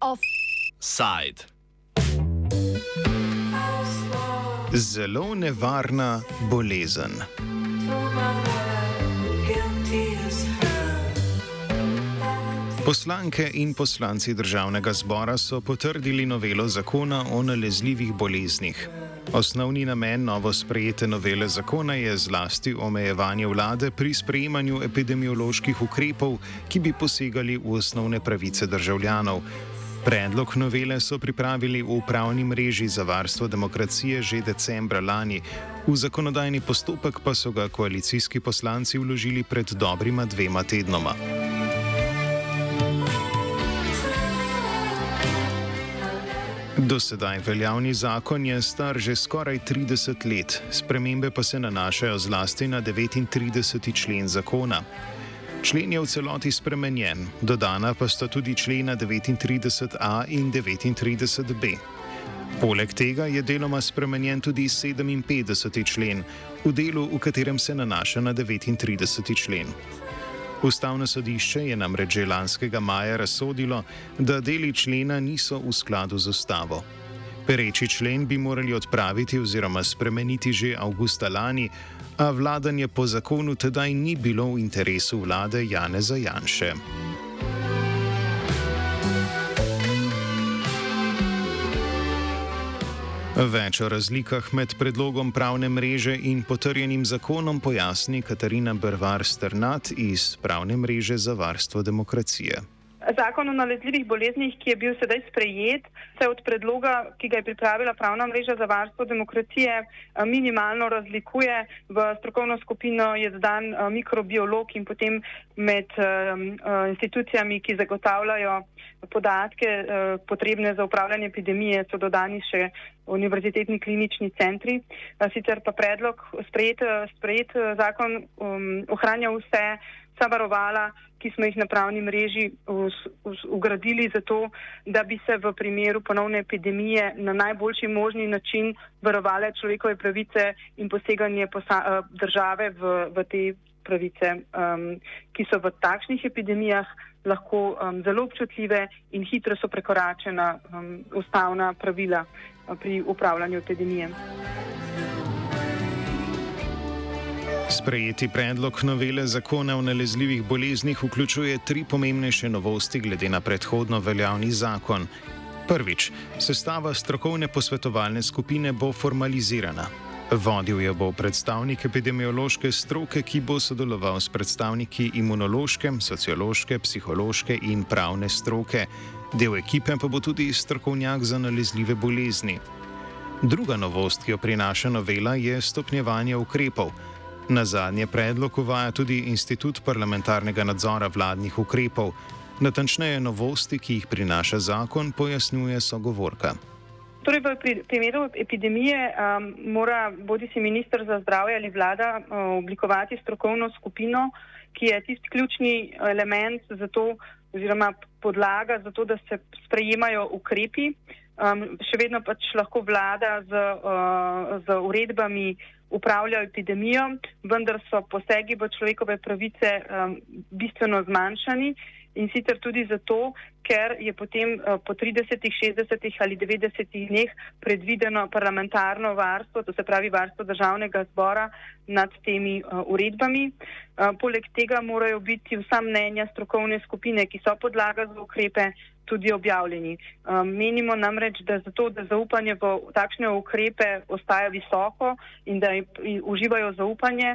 Offside. Zelo nevarna bolezen. Poslanke in poslanci državnega zbora so potrdili novelo zakona o nalezljivih boleznih. Osnovni namen novo sprejete novele zakona je zlasti omejevanje vlade pri sprejemanju epidemioloških ukrepov, ki bi posegali v osnovne pravice državljanov. Predlog novele so pripravili v upravni mreži za varstvo demokracije že decembra lani, v zakonodajni postopek pa so ga koalicijski poslanci vložili pred dobrima dvema tednoma. Do sedaj veljavni zakon je star že skoraj 30 let, spremembe pa se nanašajo zlasti na 39. člen zakona. Člen je v celoti spremenjen, dodana pa sta tudi člena 39a in 39b. Poleg tega je deloma spremenjen tudi 57. člen, v delu, v katerem se nanaša na 39. člen. Ustavno sodišče je namreč že lanskega maja razsodilo, da deli člena niso v skladu z ustavo. Pereči člen bi morali odpraviti oziroma spremeniti že avgusta lani, a vladanje po zakonu tedaj ni bilo v interesu vlade Janeza Janše. Več o razlikah med predlogom pravne mreže in potrjenim zakonom pojasni Katarina Brvar Strnat iz pravne mreže za varstvo demokracije. Zakon o nalezljivih boleznih, ki je bil sedaj sprejet, se od predloga, ki ga je pripravila pravna mreža za varstvo demokracije, eh, minimalno razlikuje. V strokovno skupino je zdan eh, mikrobiolog in potem med um, institucijami, ki zagotavljajo podatke potrebne za upravljanje epidemije, so dodani še univerzitetni klinični centri. Sicer pa predlog sprejet, sprejet zakon um, ohranja vse vsa varovala, ki smo jih na pravni mreži ugradili za to, da bi se v primeru ponovne epidemije na najboljši možni način varovale človekove pravice in poseganje posa, eh, države v, v te pravice, um, ki so v takšnih epidemijah lahko um, zelo občutljive in hitro so prekoračena um, ustavna pravila uh, pri upravljanju epidemije. Sprejeti predlog novele zakona o nalezljivih boleznih vključuje tri pomembnejše novosti glede na predhodno veljavni zakon. Prvič, sestava strokovne posvetovalne skupine bo formalizirana. Vodil jo bo predstavnik epidemiološke stroke, ki bo sodeloval s predstavniki imunološke, sociološke, psihološke in pravne stroke. Del ekipe pa bo tudi strokovnjak za nalezljive bolezni. Druga novost, ki jo prinaša novela, je stopnjevanje ukrepov. Na zadnje predlog uvaja tudi institut parlamentarnega nadzora vladnih ukrepov. Natančneje novosti, ki jih prinaša zakon, pojasnjuje sogovorka. Torej, v primeru epidemije um, mora bodi si ministr za zdravje ali vlada um, oblikovati strokovno skupino, ki je tisti ključni element za to, oziroma podlaga za to, da se sprejemajo ukrepi. Um, še vedno pač lahko vlada z, uh, z uredbami upravljajo epidemijo, vendar so posegi v človekove pravice um, bistveno zmanjšani in sicer tudi zato, ker je potem uh, po 30, 60 ali 90 dneh predvideno parlamentarno varstvo, to se pravi varstvo državnega zbora nad temi uh, uredbami. Uh, poleg tega morajo biti vsa mnenja strokovne skupine, ki so podlaga za ukrepe, tudi objavljeni. Menimo namreč, da zato, da zaupanje v takšne ukrepe ostaja visoko in da uživajo zaupanje,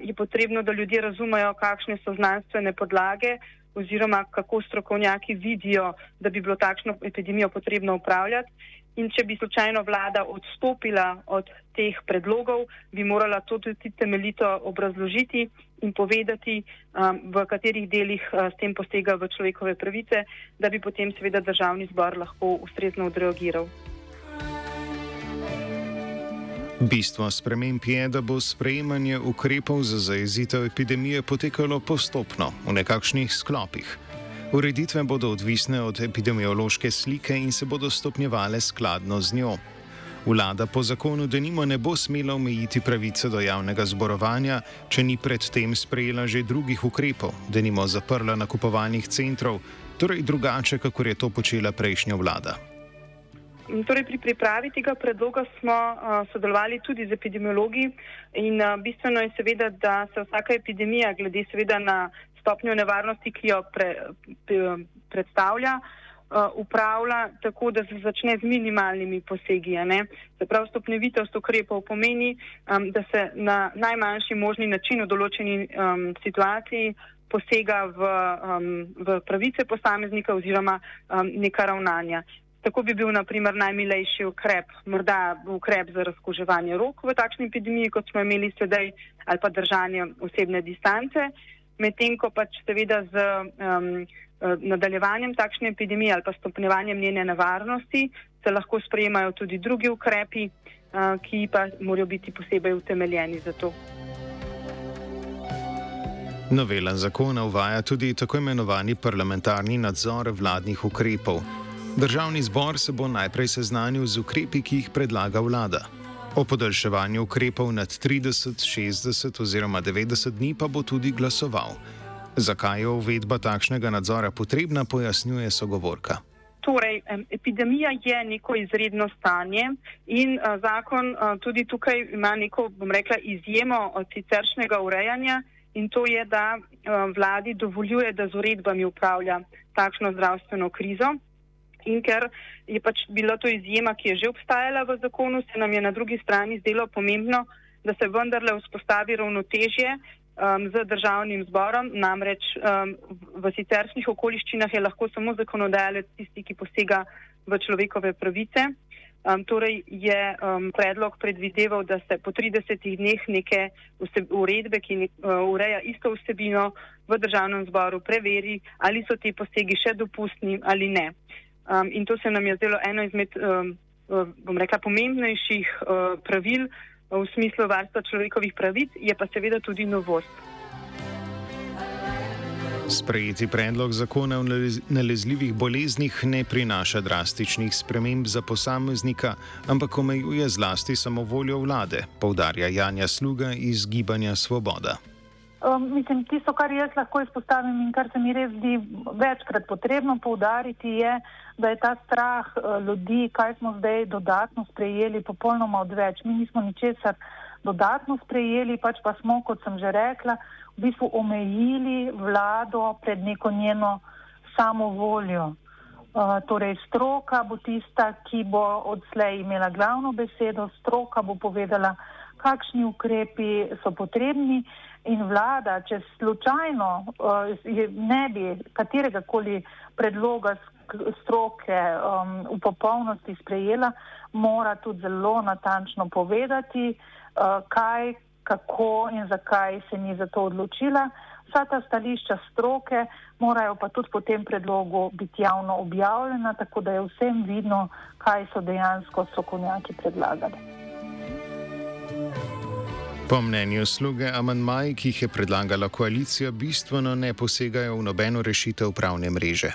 je potrebno, da ljudje razumejo, kakšne so znanstvene podlage oziroma kako strokovnjaki vidijo, da bi bilo takšno epidemijo potrebno upravljati. In če bi slučajno vlada odstopila od teh predlogov, bi morala to tudi temeljito obrazložiti in povedati, um, v katerih delih uh, s tem posega v človekove pravice, da bi potem seveda državni zbor lahko ustrezno odreagiral. Bistvo sprememb je, da bo sprejemanje ukrepov za zajezitev epidemije potekalo postopno, v nekakšnih sklopih. Ureditve bodo odvisne od epidemiološke slike in se bodo stopnjevale skladno z njo. Vlada po zakonu denimo ne bo smela omejiti pravice do javnega zborovanja, če ni predtem sprejela že drugih ukrepov, denimo zaprla nakupovalnih centrov, torej drugače, kako je to počela prejšnja vlada. Torej, pri pripravi tega predloga smo uh, sodelovali tudi z epidemiologi in uh, bistveno je seveda, da se vsaka epidemija, glede seveda na stopnjo nevarnosti, ki jo pre, pre, predstavlja, uh, upravlja tako, da se začne z minimalnimi posegi. Se pravi, stopnevitost ukrepov pomeni, um, da se na najmanjši možni način v določeni um, situaciji posega v, um, v pravice posameznika oziroma um, neka ravnanja. Tako bi bil naprimer najmilejši ukrep, morda ukrep za razkuževanje rok v takšni epidemiji, kot smo imeli sedaj, ali pa držanje osebne distance, medtem ko pač seveda z um, nadaljevanjem takšne epidemije ali pa stopnevanjem njene nevarnosti se lahko sprejemajo tudi drugi ukrepi, uh, ki pa morajo biti posebej utemeljeni za to. Novela zakona uvaja tudi tako imenovani parlamentarni nadzor vladnih ukrepov. Državni zbor se bo najprej seznanil z ukrepi, ki jih predlaga vlada. O podaljševanju ukrepov nad 30, 60 oziroma 90 dni pa bo tudi glasoval. Zakaj je uvedba takšnega nadzora potrebna, pojasnjuje sogovorka. Torej, epidemija je neko izredno stanje in zakon tudi tukaj ima neko, bom rekla, izjemo od siceršnjega urejanja in to je, da vladi dovoljuje, da z uredbami upravlja takšno zdravstveno krizo. In ker je pač bila to izjema, ki je že obstajala v zakonu, se nam je na drugi strani zdelo pomembno, da se vendarle vzpostavi ravnotežje um, z državnim zborom. Namreč um, v siceršnjih okoliščinah je lahko samo zakonodajalec tisti, ki posega v človekove pravice. Um, torej je um, predlog predvideval, da se po 30 dneh neke uredbe, ki ne, uh, ureja isto vsebino v državnem zboru, preveri, ali so ti posegi še dopustni ali ne. Um, in to se nam je zdelo eno izmed, um, bom rekla, pomembnejših uh, pravil v smislu varstva človekovih pravic, je pa seveda tudi novost. Sprejeti predlog zakona o nalezljivih boleznih ne prinaša drastičnih sprememb za posameznika, ampak omejuje zlasti samovoljo vlade, povdarja Janja Sluga iz Gibanja Svoboda. Um, mislim, tisto, kar jaz lahko izpostavim in kar se mi res zdi večkrat potrebno poudariti, je, da je ta strah uh, ljudi, kaj smo zdaj dodatno sprejeli, popolnoma odveč. Mi nismo ničesar dodatno sprejeli, pač pa smo, kot sem že rekla, v bistvu omejili vlado pred neko njeno samovoljo. Uh, torej, stroka bo tista, ki bo odslej imela glavno besedo, stroka bo povedala, kakšni ukrepi so potrebni in vlada, če slučajno uh, ne bi katerega koli predloga stroke um, v popolnosti sprejela, mora tudi zelo natančno povedati, uh, kaj, kako in zakaj se ni za to odločila. Vsa ta stališča stroke morajo pa tudi po tem predlogu biti javno objavljena, tako da je vsem vidno, kaj so dejansko strokovnjaki predlagali. Po mnenju sluge, amantmaji, ki jih je predlagala koalicija, bistveno ne posegajo v nobeno rešitev pravne mreže.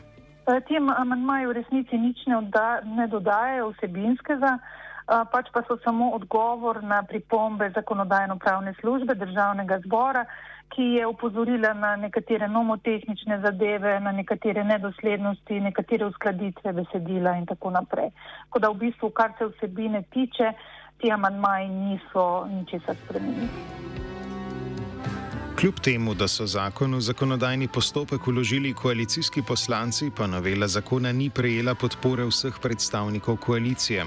Eh, tem amantmaji v resnici nič ne, odda, ne dodajajo vsebinskega, eh, pač pa so samo odgovor na pripombe zakonodajno-pravne službe državnega zbora, ki je upozorila na nekatere nomotehnične zadeve, na nekatere nedoslednosti, nekatere uskladitve besedila in tako naprej. Tako da v bistvu, kar se vsebine tiče, ti amantmaji niso ničesar spremenili. Kljub temu, da so zakon v zakonodajni postopek uložili koalicijski poslanci, pa novela zakona ni prejela podpore vseh predstavnikov koalicije.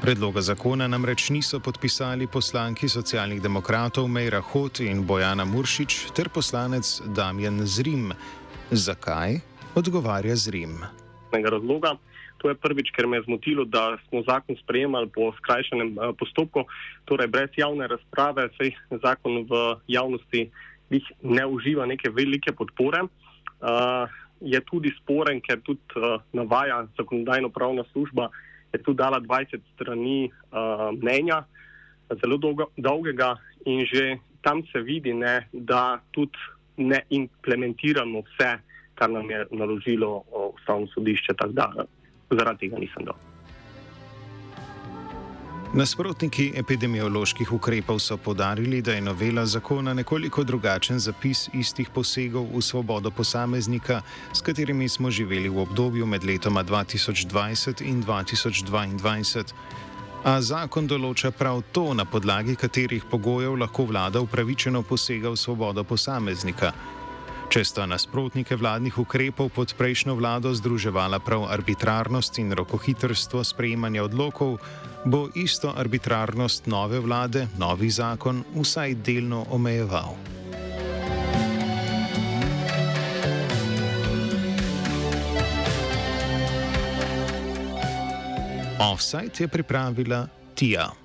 Predloga zakona namreč niso podpisali poslanki socialnih demokratov Mejra Hot in Bojana Muršič ter poslanec Damjan Zrim. Zakaj? Odgovarja Zrim. Razloga. To je prvič, ker me je zmotilo, da smo zakon sprejemali po skrajšanem uh, postopku, torej brez javne razprave, sej zakon v javnosti ne uživa neke velike podpore. Uh, je tudi sporen, ker tudi uh, navaja zakonodajno-pravna služba, je tudi dala 20 strani uh, mnenja, zelo dolgo, dolgega in že tam se vidi, ne, da tudi ne implementiramo vse, kar nam je naložilo ustavno sodišče zaradi tega nisem dal. Nasprotniki epidemioloških ukrepov so podarili, da je novela zakona nekoliko drugačen zapis istih posegov v svobodo posameznika, s katerimi smo živeli v obdobju med letoma 2020 in 2022. A zakon določa prav to, na podlagi katerih pogojev lahko vlada upravičeno posega v svobodo posameznika. Če sta nasprotnike vladnih ukrepov pod prejšnjo vlado združevala prav arbitrarnost in rokohitrstvo sprejemanja odlokov, bo isto arbitrarnost nove vlade, novi zakon, vsaj delno omejeval. Offside je pripravila Tija.